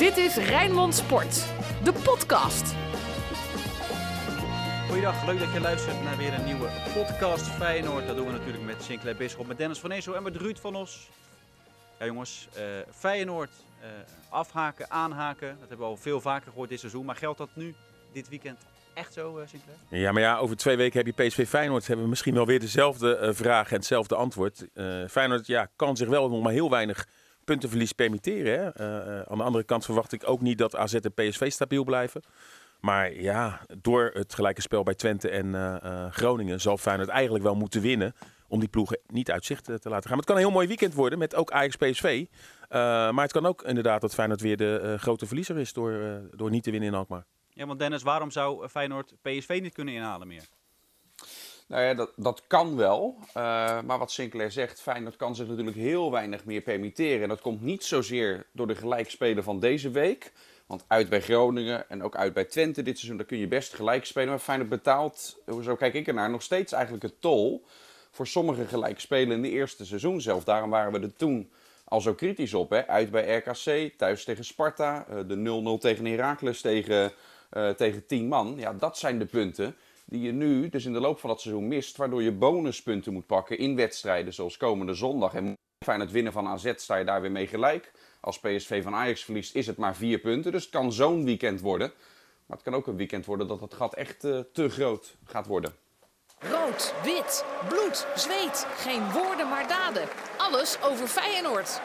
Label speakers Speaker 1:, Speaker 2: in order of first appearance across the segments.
Speaker 1: Dit is Rijnmond Sport, de podcast.
Speaker 2: Goeiedag, leuk dat je luistert naar weer een nieuwe podcast Feyenoord. Dat doen we natuurlijk met Sinclair Bisschop, met Dennis van Ezel en met Ruud van Os. Ja jongens, uh, Feyenoord uh, afhaken, aanhaken, dat hebben we al veel vaker gehoord dit seizoen. Maar geldt dat nu, dit weekend, echt zo, uh, Sinclair?
Speaker 3: Ja, maar ja, over twee weken heb je PSV Feyenoord. Hebben we misschien wel weer dezelfde vraag en hetzelfde antwoord. Feyenoord ja, kan zich wel nog maar heel weinig puntenverlies permitteren. Hè? aan de andere kant verwacht ik ook niet dat AZ en PSV stabiel blijven. Maar ja, door het gelijke spel bij Twente en uh, Groningen zal Feyenoord eigenlijk wel moeten winnen. Om die ploegen niet uit zicht te laten gaan. Het kan een heel mooi weekend worden met ook Ajax PSV. maar het kan ook inderdaad dat Feyenoord weer de grote verliezer is door, door niet te winnen in Alkmaar.
Speaker 2: Ja, want Dennis, waarom zou Feyenoord PSV niet kunnen inhalen meer?
Speaker 4: Nou ja, dat, dat kan wel. maar wat Sinclair zegt, Feyenoord kan zich natuurlijk heel weinig meer permitteren. En dat komt niet zozeer door de gelijkspelen van deze week. Want uit bij Groningen en ook uit bij Twente dit seizoen, daar kun je best gelijk spelen. Maar Feyenoord betaalt, zo kijk ik ernaar, nog steeds eigenlijk het tol voor sommige gelijk spelen in de eerste seizoen zelf. Daarom waren we er toen al zo kritisch op. Hè? Uit bij RKC, thuis tegen Sparta, eh, de 0-0 tegen Heracles tegen, uh, tegen 10 man. Ja, dat zijn de punten die je nu dus in de loop van dat seizoen mist. Waardoor je bonuspunten moet pakken in wedstrijden zoals komende zondag. En Feyenoord winnen van AZ sta je daar weer mee gelijk. Als PSV van Ajax verliest, is het maar vier punten. Dus het kan zo'n weekend worden. Maar het kan ook een weekend worden dat het gat echt uh, te groot gaat worden.
Speaker 1: Rood, wit, bloed, zweet. Geen woorden maar daden. Alles over Feyenoord.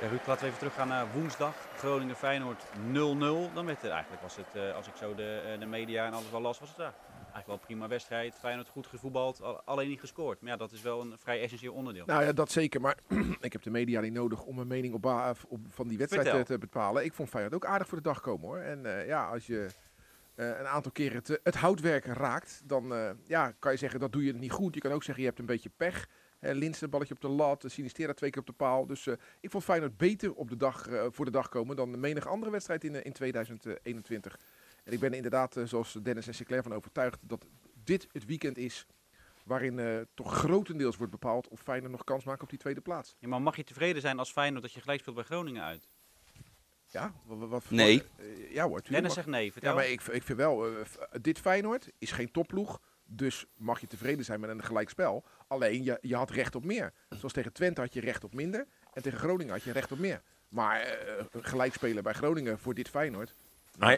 Speaker 2: Ja, Ruud, laten we even teruggaan naar woensdag. Groningen-Feyenoord 0-0. Dan werd het eigenlijk, was het, uh, als ik zo de, uh, de media en alles wel las, was het daar eigenlijk wel een prima wedstrijd. Feyenoord goed gevoetbald, alleen niet gescoord. Maar ja, dat is wel een vrij essentieel onderdeel.
Speaker 5: Nou ja, dat zeker. Maar ik heb de media niet nodig om een mening op, op van die wedstrijd te, te, bepalen. Ik vond Feyenoord ook aardig voor de dag komen hoor. En uh, ja, als je uh, een aantal keren het, het houtwerk raakt, dan uh, ja, kan je zeggen dat doe je niet goed. Je kan ook zeggen je hebt een beetje pech. Uh, Linsen, balletje op de lat, Sinistera twee keer op de paal. Dus ik vond Feyenoord beter op de dag, voor de dag komen dan de menige andere wedstrijd in, in 2021. En ik ben inderdaad, zoals Dennis en Sinclair van overtuigd, dat dit het weekend is waarin uh, toch grotendeels wordt bepaald of Feyenoord nog kans maakt op die tweede plaats.
Speaker 2: Ja, maar mag je tevreden zijn als Feyenoord dat je gelijk speelt bij Groningen uit?
Speaker 5: Ja, wat, wat
Speaker 4: nee.
Speaker 5: Uh, ja hoor.
Speaker 2: Dennis zegt nee, vertel.
Speaker 5: Ja, maar ik, ik vind wel, uh, dit Feyenoord is geen topploeg. Dus mag je tevreden zijn met een gelijkspel. Alleen, je, je had recht op meer. Zoals tegen Twente had je recht op minder. En tegen Groningen had je recht op meer. Maar gelijk spelen bij Groningen voor dit Feyenoord.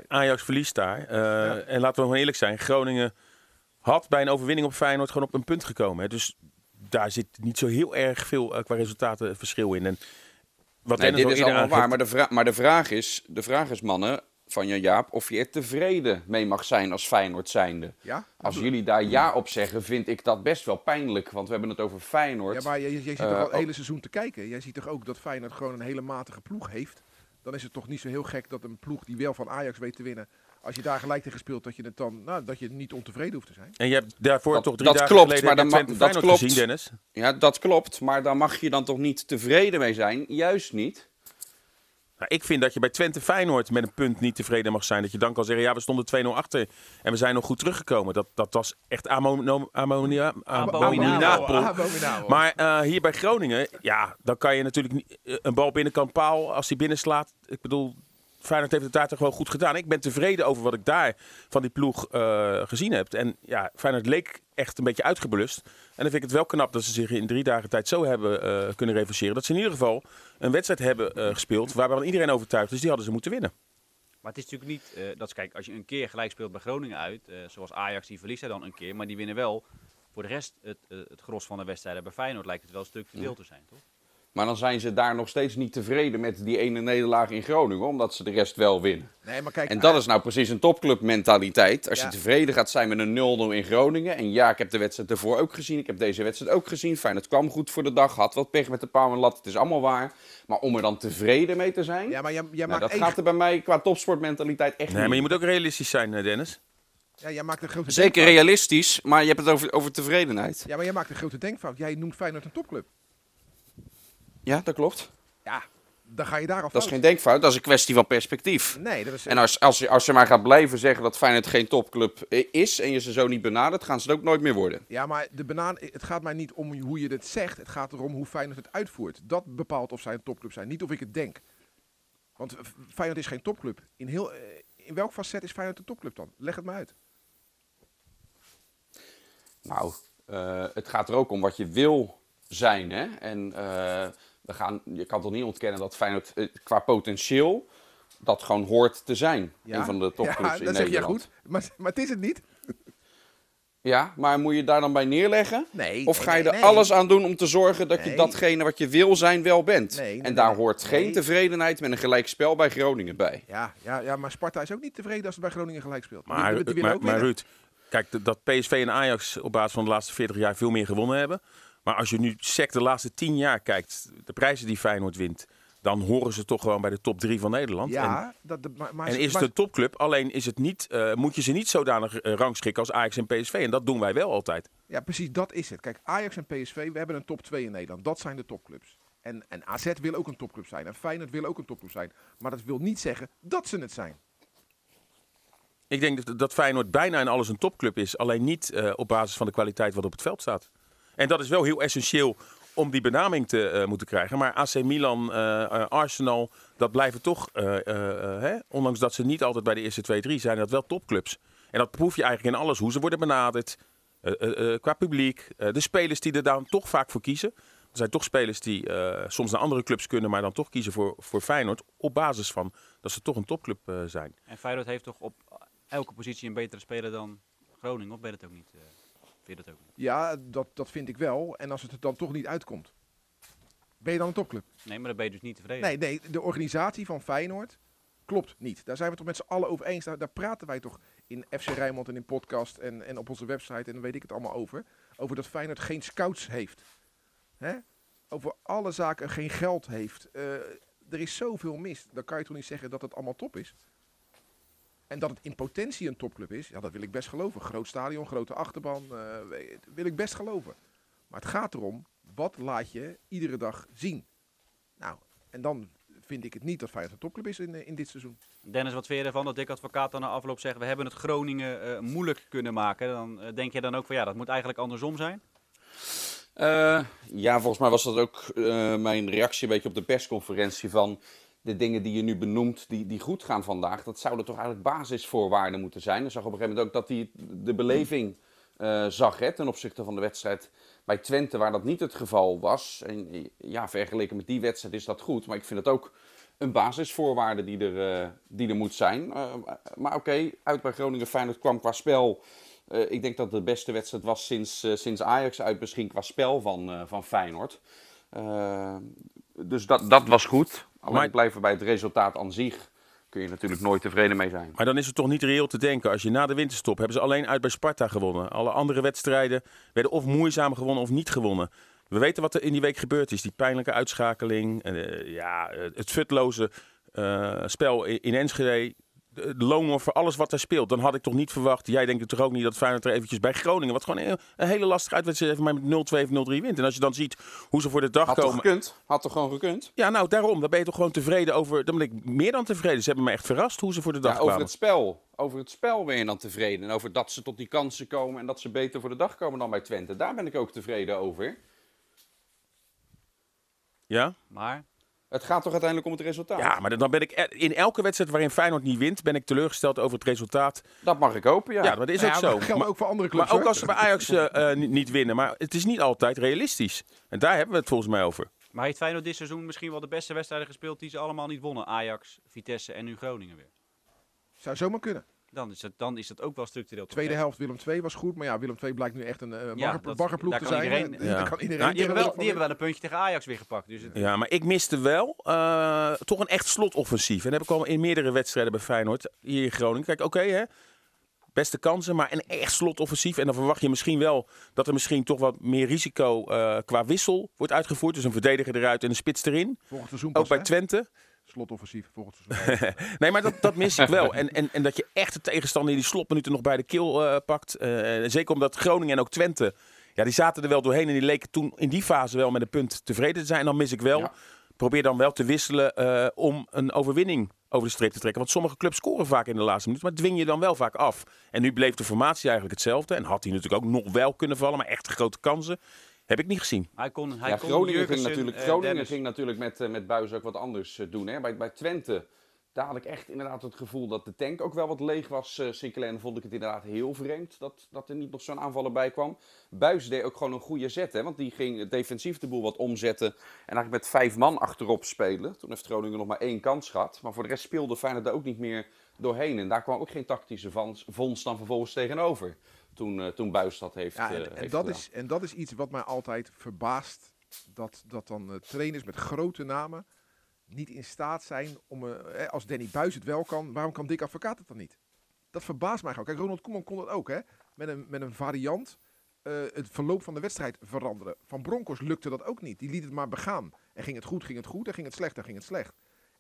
Speaker 3: Ajax verliest daar. Uh, ja. En laten we gewoon eerlijk zijn. Groningen had bij een overwinning op Feyenoord gewoon op een punt gekomen. Hè. Dus daar zit niet zo heel erg veel uh, qua resultaten verschil in. En
Speaker 4: wat nee, dit is allemaal waar. Maar de, maar de vraag is, de vraag is mannen, van Jan Jaap, of je er tevreden mee mag zijn als Feyenoord zijnde.
Speaker 5: Ja?
Speaker 4: Als jullie daar ja op zeggen, vind ik dat best wel pijnlijk. Want we hebben het over Feyenoord.
Speaker 5: Ja, maar jij, jij ziet toch al het hele seizoen te kijken. Jij ziet toch ook dat Feyenoord gewoon een hele matige ploeg heeft dan is het toch niet zo heel gek dat een ploeg die wel van Ajax weet te winnen, als je daar gelijk tegen speelt, dat je het dan, nou, dat je niet ontevreden hoeft te zijn.
Speaker 3: En je hebt daarvoor
Speaker 4: dat,
Speaker 3: toch drie
Speaker 4: dat
Speaker 3: dagen
Speaker 4: klopt,
Speaker 3: geleden
Speaker 4: maar dan dat klopt.
Speaker 3: gezien, Dennis?
Speaker 4: Ja, dat klopt, maar daar mag je dan toch niet tevreden mee zijn, juist niet.
Speaker 3: Nou, ik vind dat je bij Twente Feyenoord met een punt niet tevreden mag zijn. Dat je dan kan zeggen, ja, we stonden 2-0 achter en we zijn nog goed teruggekomen. Dat, dat was echt ammonia, ammonia, abominabel. Maar uh, hier bij Groningen, ja, dan kan je natuurlijk niet, een bal binnenkant paal, als die binnenslaat. Ik bedoel, Feyenoord heeft het daar toch wel goed gedaan. Ik ben tevreden over wat ik daar van die ploeg uh, gezien heb. En ja, Feyenoord leek echt een beetje uitgeblust. En dan vind ik het wel knap dat ze zich in drie dagen tijd zo hebben uh, kunnen revancheren. Dat ze in ieder geval een wedstrijd hebben uh, gespeeld waarvan iedereen overtuigd is. Die hadden ze moeten winnen.
Speaker 2: Maar het is natuurlijk niet, dat kijk, als je een keer gelijk speelt bij Groningen uit, zoals Ajax, die verliest hij dan een keer. Maar die winnen wel voor de rest het, het gros van de wedstrijden. Bij Feyenoord lijkt het wel structureel te zijn, toch?
Speaker 4: Maar dan zijn ze daar nog steeds niet tevreden met die ene nederlaag in Groningen, omdat ze de rest wel winnen.
Speaker 5: Nee, maar kijk,
Speaker 4: en dat is nou precies een topclub mentaliteit. Als ja. je tevreden gaat zijn met een 0-0 in Groningen. En ja, ik heb de wedstrijd ervoor ook gezien. Ik heb deze wedstrijd ook gezien. Fijn, het kwam goed voor de dag. Had wat pech met de paal en lat. Het is allemaal waar. Maar om er dan tevreden mee te zijn.
Speaker 5: Ja, maar jij, jij
Speaker 4: nou,
Speaker 5: maakt
Speaker 4: dat gaat er bij mij qua topsportmentaliteit echt
Speaker 3: nee,
Speaker 4: niet.
Speaker 3: maar je moet ook realistisch zijn, Dennis.
Speaker 5: Ja, jij maakt een grote
Speaker 4: Zeker
Speaker 5: denkfout.
Speaker 4: realistisch, maar je hebt het over, over tevredenheid.
Speaker 5: Ja, maar jij maakt een grote denkfout. Jij noemt Feyenoord een topclub.
Speaker 4: Ja, dat klopt.
Speaker 5: Ja, dan ga je daar al
Speaker 4: Dat is geen denkfout, dat is een kwestie van perspectief.
Speaker 5: Nee, dat is...
Speaker 4: En als, als, je, als je maar gaat blijven zeggen dat Feyenoord geen topclub is en je ze zo niet benadert, gaan ze het ook nooit meer worden.
Speaker 5: Ja, maar de banaan, het gaat mij niet om hoe je het zegt, het gaat erom hoe Feyenoord het uitvoert. Dat bepaalt of zij een topclub zijn, niet of ik het denk. Want Feyenoord is geen topclub. In, heel, in welk facet is Feyenoord een topclub dan? Leg het me uit.
Speaker 4: Nou, het gaat er ook om wat je wil zijn. Hè? En we gaan, je kan toch niet ontkennen dat Feyenoord qua potentieel dat gewoon hoort te zijn. Ja? Een van de topclubs ja, in dat Nederland. zeg je goed,
Speaker 5: maar, maar het is het niet.
Speaker 4: Ja, maar moet je daar dan bij neerleggen? Nee. Of ga je er alles aan doen om te zorgen dat je datgene wat je wil zijn wel bent? en daar hoort geen tevredenheid met een gelijkspel bij Groningen bij.
Speaker 5: Ja, ja, ja, maar Sparta is ook niet tevreden als het bij Groningen gelijk speelt.
Speaker 3: Maar, die, maar, maar Ruud, kijk, dat PSV en Ajax op basis van de laatste 40 jaar veel meer gewonnen hebben. Maar als je nu sec de laatste 10 jaar kijkt, de prijzen die Feyenoord wint dan horen ze toch gewoon bij de top 3 van Nederland.
Speaker 5: Ja,
Speaker 3: en,
Speaker 5: dat,
Speaker 3: maar, en is het een topclub, alleen is het niet, uh, moet je ze niet zodanig uh, rangschikken als Ajax en PSV. En dat doen wij wel altijd.
Speaker 5: Ja, precies, dat is het. Kijk, Ajax en PSV, we hebben een top 2 in Nederland. Dat zijn de topclubs. En, en AZ wil ook een topclub zijn. En Feyenoord wil ook een topclub zijn. Maar dat wil niet zeggen dat ze het zijn.
Speaker 3: Ik denk dat, dat Feyenoord bijna in alles een topclub is. Alleen niet uh, op basis van de kwaliteit wat op het veld staat. En dat is wel heel essentieel om die benaming te uh, moeten krijgen. Maar AC Milan, uh, Arsenal, dat blijven toch, hè, ondanks dat ze niet altijd bij de eerste 2, 3 zijn, dat wel topclubs. En dat proef je eigenlijk in alles, hoe ze worden benaderd, qua publiek, de spelers die er dan toch vaak voor kiezen. Er zijn toch spelers die soms naar andere clubs kunnen, maar dan toch kiezen voor, voor Feyenoord. Op basis van dat ze toch een topclub zijn.
Speaker 2: En Feyenoord heeft toch op elke positie een betere speler dan Groningen, of ben je dat ook niet? Vind je dat ook?
Speaker 5: Ja, dat, dat vind ik wel. En als het er dan toch niet uitkomt, ben je dan een topclub?
Speaker 2: Nee, maar dan ben je dus niet tevreden.
Speaker 5: Nee, nee de organisatie van Feyenoord klopt niet. Daar zijn we toch met z'n allen over eens. Daar, daar, praten wij toch in FC Rijnmond en in podcast en, en op onze website en dan weet ik het allemaal over. Over dat Feyenoord geen scouts heeft. Hè? Over alle zaken geen geld heeft. Uh, er is zoveel mis. Dan kan je toch niet zeggen dat het allemaal top is? En dat het in potentie een topclub is, ja, dat wil ik best geloven. Groot stadion, grote achterban, uh, wil ik best geloven. Maar het gaat erom, wat laat je iedere dag zien? Nou, en dan vind ik het niet dat Feyenoord een topclub is in, eh, in dit seizoen.
Speaker 2: Dennis, wat vind je ervan dat Dick Advocaat dan na afloop zegt... we hebben het Groningen uh, moeilijk kunnen maken. Dan uh, denk je dan ook van ja, dat moet eigenlijk andersom zijn?
Speaker 4: ja, volgens mij was dat ook mijn reactie een beetje op de persconferentie van de dingen die je nu benoemt, die, die goed gaan vandaag, dat zouden toch eigenlijk basisvoorwaarden moeten zijn. Dan zag op een gegeven moment ook dat hij de beleving uh, zag hè, ten opzichte van de wedstrijd bij Twente, waar dat niet het geval was. En ja, vergeleken met die wedstrijd is dat goed, maar ik vind het ook een basisvoorwaarde die er, uh, die er moet zijn. Uh, maar oké, uit bij Groningen Feyenoord kwam qua spel. ik denk dat het de beste wedstrijd was sinds, sinds Ajax uit, misschien qua spel van, van Feyenoord. Dus dat, dat was goed. Alleen maar... blijven bij het resultaat aan zich kun je natuurlijk nooit tevreden mee zijn.
Speaker 3: Maar dan is het toch niet reëel te denken. Als je na de winterstop hebben ze alleen uit bij Sparta gewonnen. Alle andere wedstrijden werden of moeizaam gewonnen of niet gewonnen. We weten wat er in die week gebeurd is. Die pijnlijke uitschakeling. Uh, ja, het futloze uh, spel in Enschede de loon voor alles wat er speelt. Dan had ik toch niet verwacht. Jij denkt toch ook niet dat Feyenoord er eventjes bij Groningen. Wat gewoon een, een hele lastige uitwedstrijd even maar met 0-2 of 0-3 wint. En als je dan ziet hoe ze voor de dag
Speaker 4: Had
Speaker 3: komen.
Speaker 4: Had toch gekund? Had toch gewoon gekund?
Speaker 3: Ja, nou daarom. Dan ben je toch gewoon tevreden over. Dan ben ik meer dan tevreden. Ze hebben me echt verrast hoe ze voor de dag ja,
Speaker 4: over het spel. Over het spel ben je dan tevreden. En over dat ze tot die kansen komen en dat ze beter voor de dag komen dan bij Twente. Daar ben ik ook tevreden over.
Speaker 3: Ja?
Speaker 2: Maar
Speaker 4: het gaat toch uiteindelijk om het resultaat?
Speaker 3: Ja, maar dan ben ik in elke wedstrijd waarin Feyenoord niet wint, ben ik teleurgesteld over het resultaat.
Speaker 4: Dat mag ik hopen, ja.
Speaker 3: Ja, dat is ook zo. Dat
Speaker 5: geldt
Speaker 3: maar,
Speaker 5: ook voor andere clubs.
Speaker 3: Maar ook als ze bij Ajax uh, niet winnen. Maar het is niet altijd realistisch. En daar hebben we het volgens mij over.
Speaker 2: Maar heeft Feyenoord dit seizoen misschien wel de beste wedstrijden gespeeld die ze allemaal niet wonnen? Ajax, Vitesse en nu Groningen weer.
Speaker 5: Zou zomaar kunnen.
Speaker 2: Dan is, het, dan is dat ook wel structureel.
Speaker 5: Tweede helft Willem II was goed, maar ja, Willem II blijkt nu echt een uh, ja, baggerploeg te zijn.
Speaker 2: Iedereen, ja. kan iedereen nou, die, hebben wel, die hebben wel een puntje tegen Ajax weer gepakt. Dus het...
Speaker 3: Ja, maar ik miste wel uh, toch een echt slotoffensief. En dat heb ik al in meerdere wedstrijden bij Feyenoord hier in Groningen. Kijk, oké okay, hè, beste kansen, maar een echt slotoffensief. En dan verwacht je misschien wel dat er misschien toch wat meer risico uh, qua wissel wordt uitgevoerd. Dus een verdediger eruit en een spits erin.
Speaker 5: Volgend seizoen
Speaker 3: pas, Ook bij Twente
Speaker 5: slotoffensief volgend seizoen.
Speaker 3: nee, maar dat, dat mis ik wel. En, en, en dat je echt de tegenstander in die slotminuten nog bij de keel uh, pakt. Uh, zeker omdat Groningen en ook Twente, ja, die zaten er wel doorheen. En die leken toen in die fase wel met een punt tevreden te zijn. En dan mis ik wel. Ja. Probeer dan wel te wisselen uh, om een overwinning over de streep te trekken. Want sommige clubs scoren vaak in de laatste minuut, maar dwing je dan wel vaak af. En nu bleef de formatie eigenlijk hetzelfde. En had hij natuurlijk ook nog wel kunnen vallen, maar echt grote kansen. Heb ik niet gezien.
Speaker 2: Hij kon, hij
Speaker 4: ja,
Speaker 2: kon
Speaker 4: Groningen, ging natuurlijk,
Speaker 2: eh,
Speaker 4: Groningen
Speaker 2: Dennis-
Speaker 4: ging natuurlijk met, eh, met Buis ook wat anders eh, doen. Hè? Bij, bij Twente, daar had ik echt inderdaad het gevoel dat de tank ook wel wat leeg was. eh Sinclair, en vond ik het inderdaad heel vreemd dat, dat er niet nog zo'n aanvaller bij kwam. Buis deed ook gewoon een goede zet, hè? want die ging defensief de boel wat omzetten. En eigenlijk met vijf man achterop spelen. Toen heeft Groningen nog maar één kans gehad. Maar voor de rest speelde Feyenoord daar ook niet meer doorheen. En daar kwam ook geen tactische vans- vondst dan vervolgens tegenover. Toen, eh, toen Buis dat heeft,
Speaker 5: Ja,
Speaker 4: eh,
Speaker 5: en, en,
Speaker 4: heeft
Speaker 5: dat
Speaker 4: gedaan.
Speaker 5: is, en dat is iets wat mij altijd verbaast. Dat, dat dan eh, trainers met grote namen niet in staat zijn om... eh, eh, als Danny Buis het wel kan, waarom kan Dick Advocaat het dan niet? Dat verbaast mij gewoon. Kijk, Ronald Koeman kon dat ook, hè? Met een, met een variant eh, het verloop van de wedstrijd veranderen. Van Broncos lukte dat ook niet. Die liet het maar begaan. En ging het goed, ging het goed. En ging het slecht, dan ging het slecht.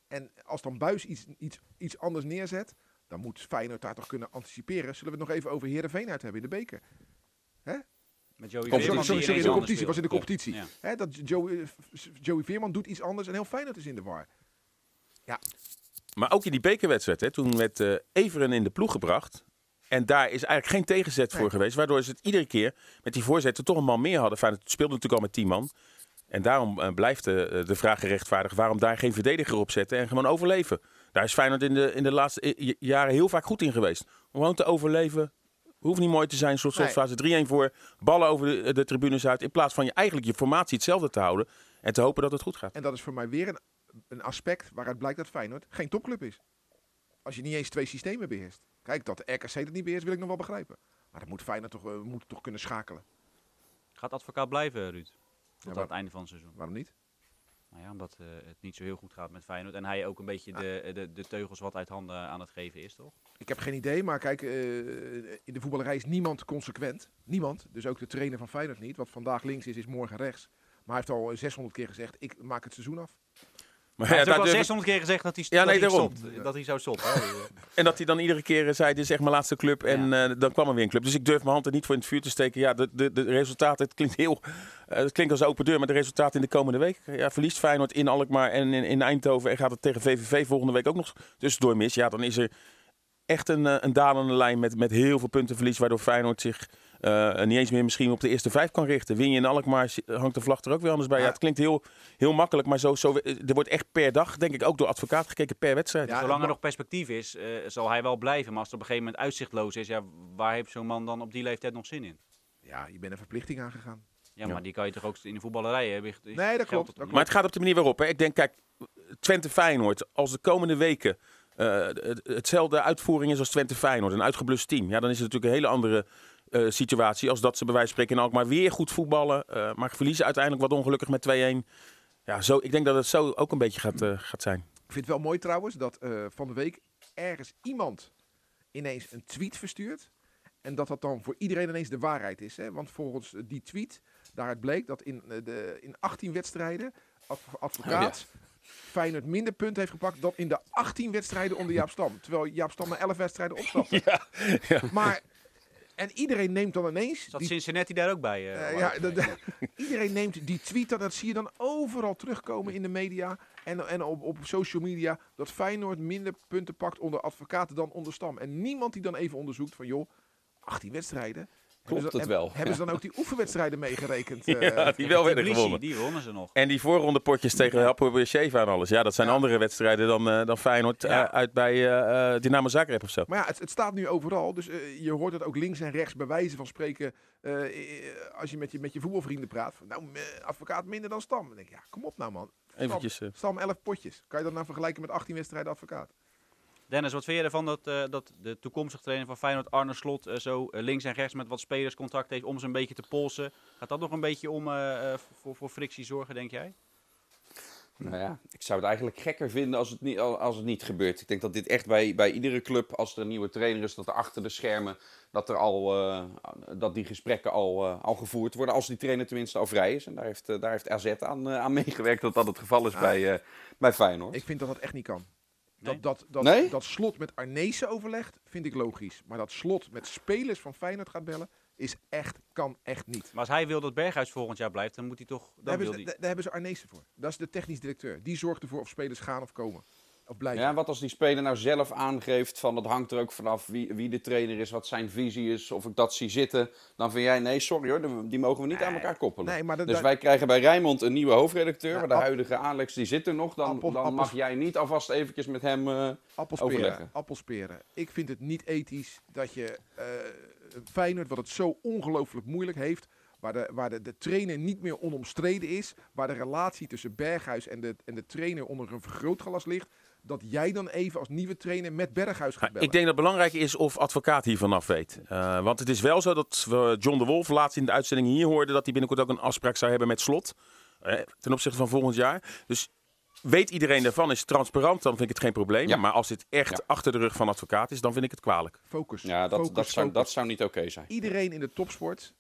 Speaker 5: En als dan Buis iets, iets, iets anders neerzet, dan moet Feyenoord daar toch kunnen anticiperen. Zullen we het nog even over Heerenveen uit hebben in de beker?
Speaker 2: Met Joey
Speaker 4: Komt-
Speaker 2: Veerman
Speaker 5: Sorry, sorry, in de competitie. Was in de competitie.
Speaker 2: Ja.
Speaker 5: Hè, dat Joey, eh, Joey Veerman doet iets anders en heel Feyenoord is in de war.
Speaker 3: Maar ook in die bekerwedstrijd, hè, toen werd eh, Everen in de ploeg gebracht. En daar is eigenlijk geen tegenzet voor
Speaker 5: Nee.
Speaker 3: geweest. Waardoor ze het iedere keer met die voorzetten toch een man meer hadden. Feyenoord speelde natuurlijk al met 10 man. En daarom eh, blijft de, de vraag gerechtvaardigd waarom daar geen verdediger op zetten en gewoon overleven. Daar is Feyenoord in de, in de laatste i- jaren heel vaak goed in geweest. Om gewoon te overleven. Hoeft niet mooi te zijn, zoals
Speaker 5: Nee.
Speaker 3: fase 3-1 voor. Ballen over de, de tribunes uit. In plaats van je eigenlijk je formatie hetzelfde te houden. En te hopen dat het goed gaat.
Speaker 5: En dat is voor mij weer een, een aspect waaruit blijkt dat Feyenoord geen topclub is. Als je niet eens twee systemen beheerst. Kijk, dat de RKC dat niet beheerst, wil ik nog wel begrijpen. Maar dat moet Feyenoord toch, eh, moet toch kunnen schakelen.
Speaker 2: Gaat advocaat blijven, Ruud? Tot
Speaker 5: Ja,
Speaker 2: aan het einde van het seizoen.
Speaker 5: Waarom niet?
Speaker 2: Nou ja, omdat eh, het niet zo heel goed gaat met Feyenoord. En hij ook een beetje de, de, de teugels wat uit handen aan het geven is, toch?
Speaker 5: Ik heb geen idee, maar kijk, eh, in de voetballerij is niemand consequent. Niemand. Dus ook de trainer van Feyenoord niet. Wat vandaag links is, is morgen rechts. Maar hij heeft al 600 keer gezegd, ik maak het seizoen af.
Speaker 3: Maar
Speaker 2: Hij
Speaker 3: ja,
Speaker 2: heeft ook
Speaker 3: ik-
Speaker 2: 600 keer gezegd dat hij,
Speaker 3: Ja,
Speaker 2: dat
Speaker 3: nee,
Speaker 2: hij
Speaker 3: daarom.
Speaker 2: stopt. Dat hij zou stoppen.
Speaker 3: En dat hij dan iedere keer eh, zei, dit is echt mijn laatste club. En eh, dan kwam er weer een club. Dus ik durf mijn hand er niet voor in het vuur te steken. Ja, de, de, de resultaten, het klinkt heel... eh, het klinkt als open deur, maar de resultaten in de komende week. Ja, verliest Feyenoord in Alkmaar en in, in Eindhoven. En gaat het tegen VVV volgende week ook nog tussendoor mis. Ja, dan is er echt een, eh, een dalende lijn met, met heel veel puntenverlies. Waardoor Feyenoord zich eh, niet eens meer misschien op de eerste vijf kan richten. Win je in Alkmaar, hangt de vlag er ook weer anders bij. Ja,
Speaker 5: Ja.
Speaker 3: het klinkt heel, heel makkelijk, maar zo, zo, er wordt echt per dag, denk ik, ook door advocaat gekeken per wedstrijd.
Speaker 5: Ja,
Speaker 2: Zolang er nog perspectief is, eh, zal hij wel blijven. Maar als het op een gegeven moment uitzichtloos is, ja, waar heeft zo'n man dan op die leeftijd nog zin in?
Speaker 5: Ja, je bent een verplichting aangegaan.
Speaker 2: Ja,
Speaker 3: Ja.
Speaker 2: maar die kan je toch ook in de voetballerij hebben?
Speaker 5: Nee, dat klopt, dat klopt.
Speaker 3: Maar het gaat op de manier waarop. Hè. Ik denk, kijk, Twente Feyenoord, als de komende weken eh, het- hetzelfde uitvoering is als Twente Feyenoord, een uitgeblust team, ja, dan is het natuurlijk een hele andere eh, situatie als dat ze bij wijze van spreken in Alkmaar weer goed voetballen, eh, maar verliezen uiteindelijk wat ongelukkig met 2-1. Ja, zo, ik denk dat het zo ook een beetje gaat, eh, gaat zijn.
Speaker 5: Ik vind het wel mooi trouwens dat van de week ergens iemand ineens een tweet verstuurt. En dat dat dan voor iedereen ineens de waarheid is. Hè? Want volgens die tweet, daaruit bleek dat in, de, in 18 wedstrijden adv- advocaat Feyenoord minder punten heeft gepakt dan in de 18 wedstrijden onder Jaap Stam. Terwijl Jaap Stam na 11 wedstrijden opstapte. Maar, en iedereen neemt dan ineens...
Speaker 2: Zat
Speaker 5: die-
Speaker 2: Cincinnati daar ook bij? eh,
Speaker 5: eh, ja, dat- dat- iedereen neemt die tweet, dat, dat zie je dan overal terugkomen in de media en, en op, op social media. Dat Feyenoord minder punten pakt onder advocaten dan onder Stam. En niemand die dan even onderzoekt van joh, 18 wedstrijden. Hebben
Speaker 4: Klopt
Speaker 5: ze,
Speaker 4: het wel?
Speaker 5: Hebben ze dan ook die oefenwedstrijden meegerekend?
Speaker 3: Ja,
Speaker 5: eh?
Speaker 3: die wel werden gewonnen.
Speaker 2: Die wonnen ze nog.
Speaker 3: En die voorrondepotjes tegen Hapoel Beersheva en alles. Ja, dat zijn
Speaker 5: Ja.
Speaker 3: andere wedstrijden dan, eh, dan Feyenoord eh,
Speaker 2: Ja.
Speaker 3: uit bij eh, eh, Dynamo Zagreb of zo.
Speaker 5: Maar ja, het, het staat nu overal. Dus je hoort het ook links en rechts bij wijze van spreken. als je met, je met je voetbalvrienden praat. Van, nou, advocaat minder dan Stam. Dan denk ik, ja, kom op nou man. Stam,
Speaker 3: Eventjes,
Speaker 5: Stam 11 potjes. Kan je dat nou vergelijken met 18 wedstrijden advocaat?
Speaker 2: Dennis, wat vind je ervan dat, eh, dat de toekomstige trainer van Feyenoord, Arne Slot, eh, zo eh, links en rechts met wat spelers contact heeft om ze een beetje te polsen? Gaat dat nog een beetje om eh, eh, voor, voor frictie zorgen, denk jij?
Speaker 4: Nou ja, ik zou het eigenlijk gekker vinden als het niet, als het niet gebeurt. Ik denk dat dit echt bij, bij iedere club, als er een nieuwe trainer is, dat er achter de schermen, dat, er al, eh, dat die gesprekken al, eh, al gevoerd worden. Als die trainer tenminste al vrij is. En daar heeft, eh, daar heeft AZ aan, aan meegewerkt dat dat het geval is
Speaker 5: Ah.
Speaker 4: bij, eh, bij Feyenoord.
Speaker 5: Ik vind dat dat echt niet kan.
Speaker 2: Nee?
Speaker 5: Dat, dat, dat,
Speaker 4: Nee?
Speaker 5: dat slot met Arnezen overlegt, vind ik logisch. Maar dat slot met spelers van Feyenoord gaat bellen, is echt, kan echt niet.
Speaker 2: Maar als hij wil dat Berghuis volgend jaar blijft, dan moet hij toch...
Speaker 5: Daar
Speaker 2: Dan
Speaker 5: hebben,
Speaker 2: wil
Speaker 5: ze,
Speaker 2: hij...
Speaker 5: daar daar hebben ze Arnezen voor. Dat is de technisch directeur. Die zorgt ervoor of spelers gaan of komen. Of
Speaker 4: Ja, wat als die speler nou zelf aangeeft van dat hangt er ook vanaf wie, wie de trainer is, wat zijn visie is, of ik dat zie zitten. Dan vind jij, nee, sorry hoor, die mogen we niet aan elkaar koppelen.
Speaker 5: Nee, maar dat-
Speaker 4: dus wij krijgen bij Rijnmond een nieuwe hoofdredacteur,
Speaker 5: Ja,
Speaker 4: maar de huidige Alex die zit er nog. Dan, dan mag jij niet alvast eventjes met hem eh,
Speaker 5: Appelsperen,
Speaker 4: overleggen.
Speaker 5: appelsperen. Ik vind het niet ethisch dat je eh Feyenoord, wat het zo ongelooflijk moeilijk heeft, waar, de, waar de, de trainer niet meer onomstreden is, waar de relatie tussen Berghuis en de, en de trainer onder een vergrootglas ligt, dat jij dan even als nieuwe trainer met Berghuis gaat bellen.
Speaker 3: Ik denk dat het belangrijk is of advocaat hiervan af weet. Eh, want het is wel zo dat we John de Wolf laatst in de uitzending hier hoorden dat hij binnenkort ook een afspraak zou hebben met Slot. eh, ten opzichte van volgend jaar. Dus weet iedereen daarvan, is het transparant, dan vind ik het geen probleem.
Speaker 4: Ja.
Speaker 3: Maar als dit echt
Speaker 4: Ja.
Speaker 3: achter de rug van advocaat is, dan vind ik het kwalijk.
Speaker 5: Focus.
Speaker 4: Ja, dat,
Speaker 5: focus,
Speaker 4: dat, zou,
Speaker 5: focus.
Speaker 4: dat zou niet oké zijn.
Speaker 5: Iedereen in de topsport,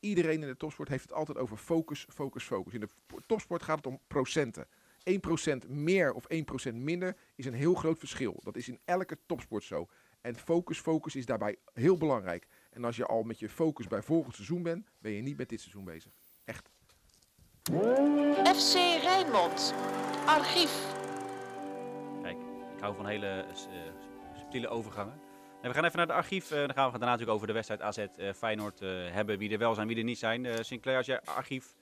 Speaker 5: iedereen in de topsport heeft het altijd over focus, focus, focus. In de topsport gaat het om procenten. 1% meer of 1% minder is een heel groot verschil. Dat is in elke topsport zo. En focus, focus is daarbij heel belangrijk. En als je al met je focus bij volgend seizoen bent, ben je niet met dit seizoen bezig. Echt.
Speaker 6: FC Rijnmond. Archief.
Speaker 2: Kijk, ik hou van hele eh, subtiele overgangen. En we gaan even naar het archief. eh, dan gaan we het daarna natuurlijk over de wedstrijd AZ eh, Feyenoord eh, hebben. Wie er wel zijn, wie er niet zijn. Eh, Sinclair, als jij archief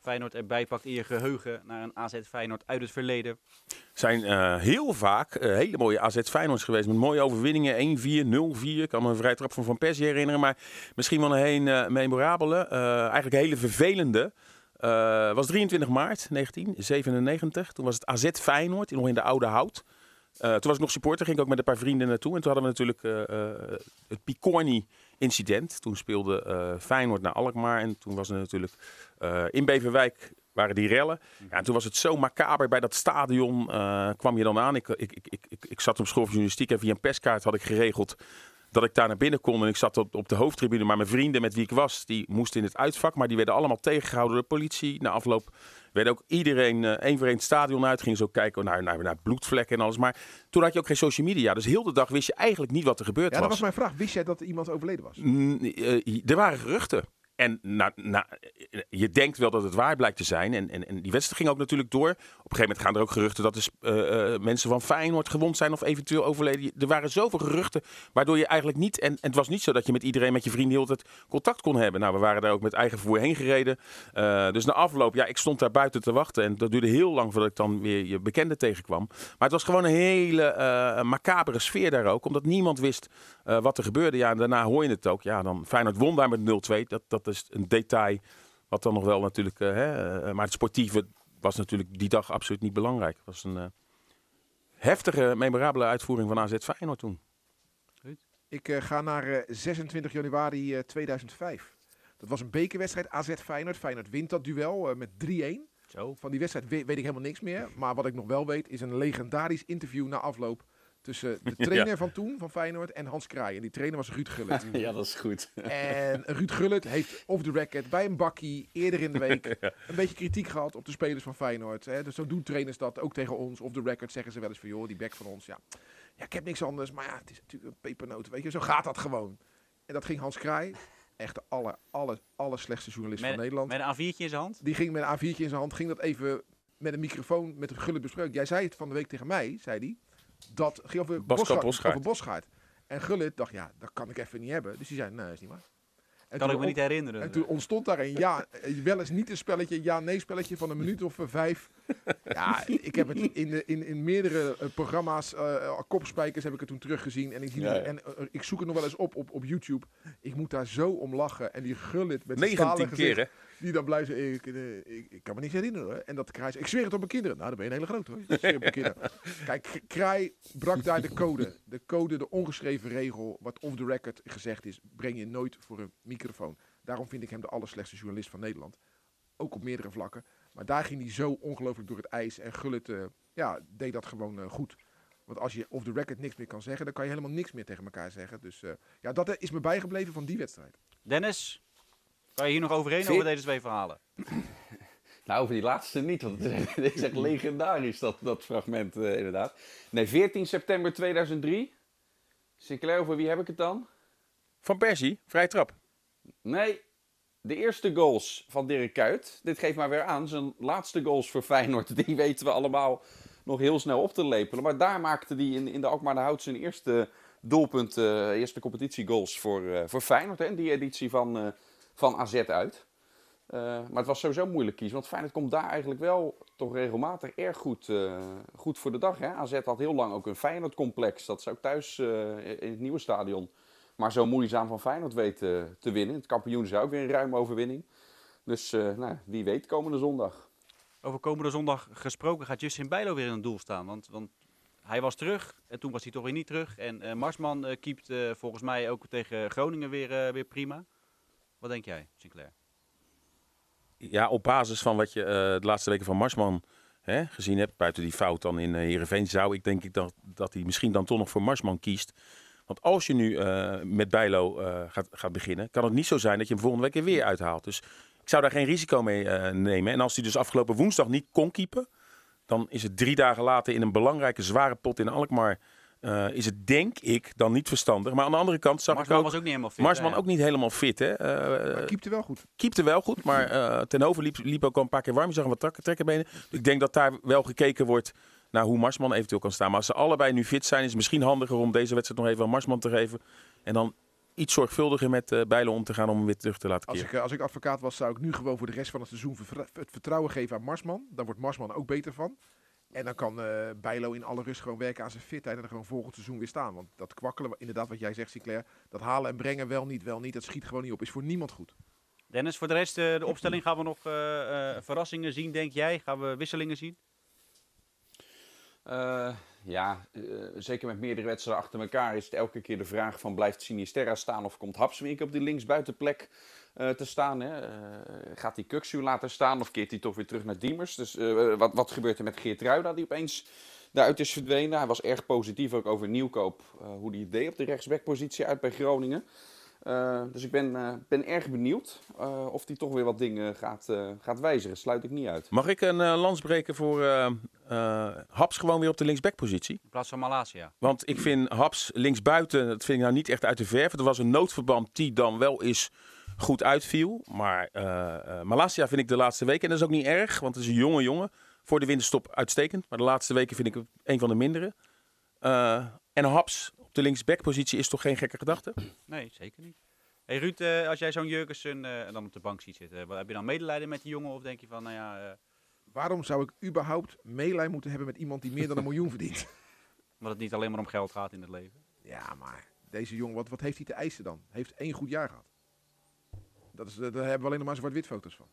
Speaker 2: Feyenoord erbij pakt in je geheugen naar een AZ Feyenoord uit het verleden.
Speaker 3: zijn eh, heel vaak eh, hele mooie AZ Feyenoords geweest. Met mooie overwinningen. 1-4, 0-4. Ik kan me een vrij trap van Van Persie herinneren. Maar misschien wel een heen eh, memorabele. eigenlijk hele vervelende. was 23 maart 1997. Toen was het AZ Feyenoord. Nog in de oude hout. Toen was ik nog supporter. Ging ik ook met een paar vrienden naartoe. En toen hadden we natuurlijk het Picorni incident. Toen speelde eh, Feyenoord naar Alkmaar. En toen was er natuurlijk eh, in Beverwijk waren die rellen. Ja, en toen was het zo macaber bij dat stadion. eh, kwam je dan aan. Ik, ik, ik, ik, ik, zat op school voor journalistiek en via een perskaart had ik geregeld dat ik daar naar binnen kon. En ik zat op, op de hoofdtribune. Maar mijn vrienden met wie ik was, die moesten in het uitvak. Maar die werden allemaal tegengehouden door de politie. Na afloop werd ook iedereen eh één voor één het stadion uit. Ging zo kijken naar, naar, naar bloedvlekken en alles. Maar toen had je ook geen social media. Dus heel de dag wist je eigenlijk niet wat er gebeurd
Speaker 5: Ja, dat
Speaker 3: was.
Speaker 5: was mijn vraag. Wist jij dat er iemand overleden was?
Speaker 3: Mm, eh, er waren geruchten. En je denkt wel dat het waar blijkt te zijn. En, en, en die wedstrijd ging ook natuurlijk door. Op een gegeven moment gaan er ook geruchten dat er eh, eh, mensen van Feyenoord gewond zijn of eventueel overleden. Er waren zoveel geruchten, waardoor je eigenlijk niet... En, en het was niet zo dat je met iedereen, met je vrienden, heel tijd contact kon hebben. Nou, we waren daar ook met eigen vervoer heen gereden. Eh, dus na afloop, ja, ik stond daar buiten te wachten. En dat duurde heel lang voordat ik dan weer je bekende tegenkwam. Maar het was gewoon een hele macabere sfeer daar ook. Omdat niemand wist wat er gebeurde. Ja, en daarna hoor je het ook. Ja, dan Feyenoord won daar met 0-2. Dat, dat is een detail wat dan nog wel natuurlijk... eh, hè, eh, maar het sportieve was natuurlijk die dag absoluut niet belangrijk. Het was een eh, heftige, memorabele uitvoering van AZ Feyenoord toen.
Speaker 5: Ik ga naar eh, 26 januari eh, 2005. Dat was een bekerwedstrijd AZ Feyenoord. Feyenoord wint dat duel met 3-1.
Speaker 2: Zo.
Speaker 5: Van die wedstrijd weet, weet ik helemaal niks meer. Maar wat ik nog wel weet is een legendarisch interview na afloop tussen de trainer van toen, van Feyenoord, en Hans Kraai. En die trainer was Ruud Gullit.
Speaker 4: Ja, dat is goed.
Speaker 5: en Ruud Gullit heeft off the record bij een bakkie eerder in de week een beetje kritiek gehad op de spelers van Feyenoord. Hè. Dus zo doen trainers dat ook tegen ons. Off the record zeggen ze wel eens van, joh, die back van ons, ja. Ja, ik heb niks anders, maar ja, het is natuurlijk een pepernoot, weet je. Zo gaat dat gewoon. En dat ging Hans Kraai, echt de aller, aller, aller slechtste journalist
Speaker 2: Met,
Speaker 5: van Nederland.
Speaker 2: met een A4'tje in zijn hand.
Speaker 5: Die ging met een A4'tje in zijn hand, ging dat even met een microfoon met een Gullit bespreken. Jij zei het van de week tegen mij, zei hij. Dat ging over Bosgaard.
Speaker 3: Bosgaard.
Speaker 5: Over Bosgaard. En Gullit dacht, ja, dat kan ik even niet hebben. Dus die zei, nee, is niet waar. En
Speaker 2: Kan ik me niet herinneren.
Speaker 5: En toen ontstond daar een ja, wel eens niet een spelletje, een ja-nee spelletje van een minuut of eh, vijf. Ja, ik heb het in, de, in, in meerdere eh, programma's, eh kopspijkers heb ik het toen teruggezien. En ik, zie
Speaker 4: Ja,
Speaker 5: die-
Speaker 4: ja.
Speaker 5: en ik zoek het nog wel eens op, op op YouTube. Ik moet daar zo om lachen. En die Gullit met zijn
Speaker 3: 19
Speaker 5: stalen
Speaker 3: keer,
Speaker 5: gezicht? Die dan blijft zeggen, ik, eh, ik, ik kan me niet herinneren. hoor. En dat Kraai ik zweer het op mijn kinderen. Nou, dan ben je een hele grote hoor. Ik zweer op mijn kinderen. Kijk, Kraai brak daar de code. De code, de ongeschreven regel, wat off the record gezegd is, breng je nooit voor een microfoon. Daarom vind ik hem de allerslechtste journalist van Nederland. Ook op meerdere vlakken. Maar daar ging hij zo ongelooflijk door het ijs. En Gullit eh, ja, deed dat gewoon eh, goed. Want als je off the record niks meer kan zeggen, dan kan je helemaal niks meer tegen elkaar zeggen. Dus eh, ja, dat is me bijgebleven van die wedstrijd.
Speaker 2: Dennis, kan je hier nog overheen over deze twee verhalen?
Speaker 4: Nou, over die laatste niet, want het is, echt legendarisch, dat, dat fragment eh, inderdaad. Nee, 14 september 2003. Sinclair, over wie heb ik het dan?
Speaker 3: Van Persie, vrij trap.
Speaker 4: Nee, de eerste goals van Dirk Kuyt. Dit geeft maar weer aan, zijn laatste goals voor Feyenoord, die weten we allemaal nog heel snel op te lepelen. Maar daar maakte hij in, in de Alkmaar de Hout zijn eerste doelpunt, uh, eerste competitiegoals voor, uh, voor Feyenoord. Hè, die editie van, uh, van AZ uit. maar het was sowieso moeilijk kiezen, want Feyenoord komt daar eigenlijk wel toch regelmatig erg goed, goed voor de dag. Hè? AZ had heel lang ook een Feyenoord-complex. Dat is ook thuis in het nieuwe stadion. Maar zo moeizaam van Feyenoord weten te winnen. Het kampioen is ook weer een ruime overwinning. Dus nou, wie weet komende zondag.
Speaker 2: Over komende zondag gesproken gaat Justin Bijlo weer in het doel staan. Want, want hij was terug en toen was hij toch weer niet terug. En Marsman keept volgens mij ook tegen Groningen weer, weer prima. Wat denk jij, Sinclair?
Speaker 3: Ja, op basis van wat je de laatste weken van Marsman hè, gezien hebt, buiten die fout dan in Heerenveen, zou ik denk ik dat, dat hij misschien dan toch nog voor Marsman kiest. Want als je nu met Bijlo gaat, gaat beginnen, kan het niet zo zijn dat je hem volgende week weer uithaalt. Dus ik zou daar geen risico mee nemen. En als hij dus afgelopen woensdag niet kon keepen, dan is het drie dagen later in een belangrijke zware pot in Alkmaar. Uh, is het denk ik dan niet verstandig. Maar aan de andere kant zag
Speaker 2: Marsman
Speaker 3: ik ook...
Speaker 2: was ook niet helemaal fit.
Speaker 3: Marsman ook niet helemaal fit, hè. Uh,
Speaker 5: maar keepte wel goed.
Speaker 3: Keepte wel goed, maar uh, ten over liep, liep ook al een paar keer warm. Je zag hem wat trekkenbenen. Dus ik denk dat daar wel gekeken wordt naar hoe Marsman eventueel kan staan. Maar als ze allebei nu fit zijn, is het misschien handiger om deze wedstrijd nog even aan Marsman te geven. En dan iets zorgvuldiger met uh, Bijlen om te gaan om hem weer terug te laten keren.
Speaker 5: Als ik, als ik advocaat was, zou ik nu gewoon voor de rest van het seizoen het vertrouwen geven aan Marsman. Dan wordt Marsman ook beter van. En dan kan uh, Bijlo in alle rust gewoon werken aan zijn fitheid en er gewoon volgend seizoen weer staan. Want dat kwakkelen, inderdaad wat jij zegt Sinclair, dat halen en brengen wel niet, wel niet, dat schiet gewoon niet op. Is voor niemand goed.
Speaker 2: Dennis, voor de rest, uh, de opstelling gaan we nog uh, verrassingen zien, denk jij? Gaan we wisselingen zien?
Speaker 4: Ja, zeker met meerdere wedstrijden achter elkaar is het elke keer de vraag van blijft Sinisterra staan of komt Hapswink op die linksbuitenplek? uh, te staan. Hè? Uh, gaat hij Kuksu laten staan of keert hij toch weer terug naar Diemers? Dus wat, wat gebeurt er met Geert Ruida die opeens daaruit is verdwenen? Hij was erg positief ook over Nieuwkoop, hoe hij deed op de rechtsbackpositie uit bij Groningen. Uh, dus ik ben, uh, ben erg benieuwd uh, of hij toch weer wat dingen gaat, gaat wijzigen. Sluit ik niet uit.
Speaker 3: Mag ik een lans breken voor Haps gewoon weer op de linksbackpositie?
Speaker 2: In plaats van Malasia.
Speaker 3: Want ik vind Haps linksbuiten, dat vind ik nou niet echt uit de verf. Er was een noodverband die dan wel is goed uitviel. Maar uh, Malasia vind ik de laatste weken, en dat is ook niet erg, want het is een jonge jongen. Voor de winterstop uitstekend, maar de laatste weken vind ik het een van de mindere. Uh, en Haps op de linksbackpositie is toch geen gekke gedachte?
Speaker 2: Nee, zeker niet. Hey Ruud, uh, als jij zo'n Jurgensen dan op de bank ziet zitten, heb je dan medelijden met die jongen of denk je van, nou ja...
Speaker 5: Waarom zou ik überhaupt medelijden moeten hebben met iemand die meer dan een miljoen verdient?
Speaker 2: Omdat het niet alleen maar om geld gaat in het leven.
Speaker 5: Ja, maar deze jongen, wat, wat heeft hij te eisen dan? Heeft één goed jaar gehad. Dat is, daar hebben we alleen nog maar zwart-wit foto's van.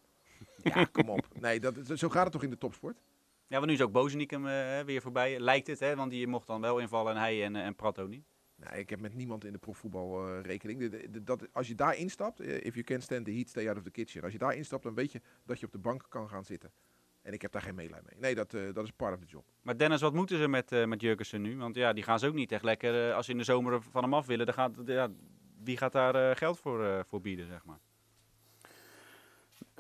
Speaker 5: Ja, kom op. Nee, dat, zo gaat het toch in de topsport?
Speaker 2: Ja, want nu is ook Bozeniek hem uh, weer voorbij. Lijkt het, hè? Want die mocht dan wel invallen en hij en, uh, en Prato niet.
Speaker 5: Nee, ik heb met niemand in de profvoetbal uh, rekening. De, de, de, dat, als je daar instapt, if you can stand the heat, stay out of the kitchen. Als je daar instapt, dan weet je dat je op de bank kan gaan zitten. En ik heb daar geen meelij mee. Nee, dat, dat is part of the job.
Speaker 2: Maar Dennis, wat moeten ze met, met Jurgensen nu? Want ja, die gaan ze ook niet echt lekker. als ze in de zomer van hem af willen, dan gaat, ja, wie gaat daar geld voor, voor bieden, zeg maar?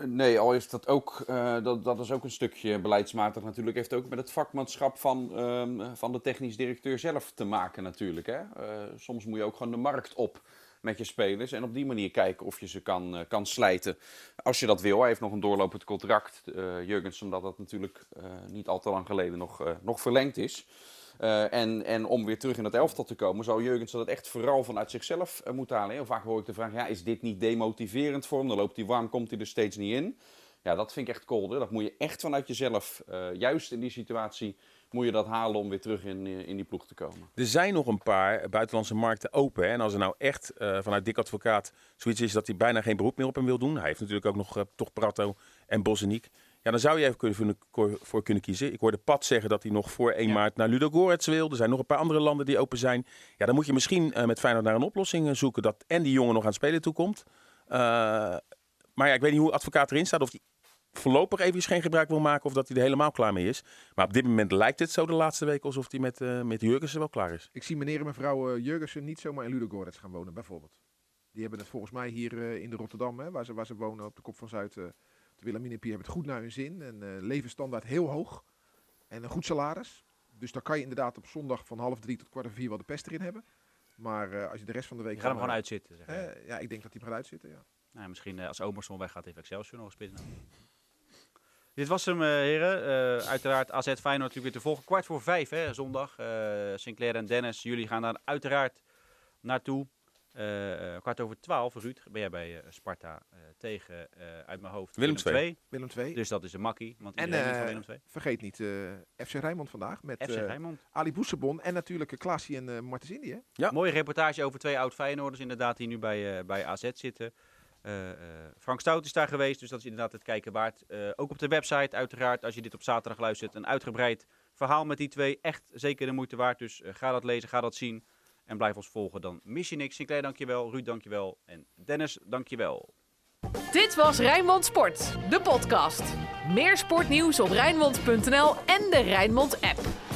Speaker 4: Nee, al is dat ook, uh, dat, dat is ook een stukje beleidsmatig natuurlijk. Heeft ook met het vakmanschap van, um, van de technisch directeur zelf te maken natuurlijk. Hè? Uh, soms moet je ook gewoon de markt op met je spelers. En op die manier kijken of je ze kan, uh, kan slijten. Als je dat wil. Hij heeft nog een doorlopend contract. Jurgens, omdat dat natuurlijk niet al te lang geleden nog, nog verlengd is. Uh, en, en om weer terug in het elftal te komen, zou Jurgens dat echt vooral vanuit zichzelf uh, moeten halen. Heel vaak hoor ik de vraag, ja, is dit niet demotiverend voor hem? Dan loopt hij warm, komt hij er steeds niet in. Ja, dat vind ik echt kolder. Dat moet je echt vanuit jezelf, uh, juist in die situatie, moet je dat halen om weer terug in, in die ploeg te komen.
Speaker 3: Er zijn nog een paar buitenlandse markten open. Hè? En als er nou echt vanuit Dick Advocaat zoiets is dat hij bijna geen beroep meer op hem wil doen. Hij heeft natuurlijk ook nog toch Prato en Boseniek. Ja, dan zou je even kunnen, voor kunnen kiezen. Ik hoorde Pat zeggen dat hij nog voor 1 maart naar Ludogorets wil. Er zijn nog een paar andere landen die open zijn. Ja, dan moet je misschien uh, met Feyenoord naar een oplossing eh, zoeken dat en die jongen nog aan het spelen toekomt. Uh, maar ja, ik weet niet hoe advocaat erin staat. Of hij voorlopig even geen gebruik wil maken of dat hij er helemaal klaar mee is. Maar op dit moment lijkt het zo de laatste week alsof hij met, uh, met Jurgensen wel klaar is.
Speaker 5: Ik zie meneer en mevrouw uh, Jurgensen niet zomaar in Ludogorets gaan wonen, bijvoorbeeld. Die hebben het volgens mij hier uh, in de Rotterdam, hè, waar, ze, waar ze wonen op de kop van Zuid de Wilhelminapier hebben het goed naar hun zin. En uh, levensstandaard heel hoog. En een goed salaris. Dus dan kan je inderdaad op zondag van half drie tot kwart over vier wel de pest erin hebben. Maar uh, als je de rest van de week... Je
Speaker 2: gaat hem gewoon uitzitten. Zeg
Speaker 5: uh, ja, ik denk dat hij hem gaat uitzitten, ja.
Speaker 2: Nou, misschien als Omerson weggaat, heeft Excelsior nog een spits. Dit was hem, heren. uiteraard AZ Feyenoord natuurlijk weer te volgen. Kwart voor vijf, hè, zondag. Sinclair en Dennis, jullie gaan daar uiteraard naartoe. Uh, kwart over twaalf, Ruud, ben jij bij uh, Sparta uh, tegen, uit mijn hoofd,
Speaker 3: Willem II.
Speaker 5: Willem II.
Speaker 2: Dus dat is een makkie, want
Speaker 5: en, van Willem II. vergeet niet FC Rijnmond vandaag met
Speaker 2: FC Rijnmond.
Speaker 5: Ali Boesebon en natuurlijk Klaasie en Martens Indië.
Speaker 2: Ja. Mooie reportage over twee oud Feyenoorders inderdaad die nu bij, bij AZ zitten. Frank Stout is daar geweest, dus dat is inderdaad het kijken waard. ook op de website uiteraard, als je dit op zaterdag luistert, een uitgebreid verhaal met die twee. Echt zeker de moeite waard, dus ga dat lezen, ga dat zien. En blijf ons volgen, dan mis je niks. Sinclair, dankjewel. Ruud, dankjewel. En Dennis, dankjewel.
Speaker 1: Dit was Rijnmond Sport, de podcast. Meer sportnieuws op Rijnmond.nl en de Rijnmond app.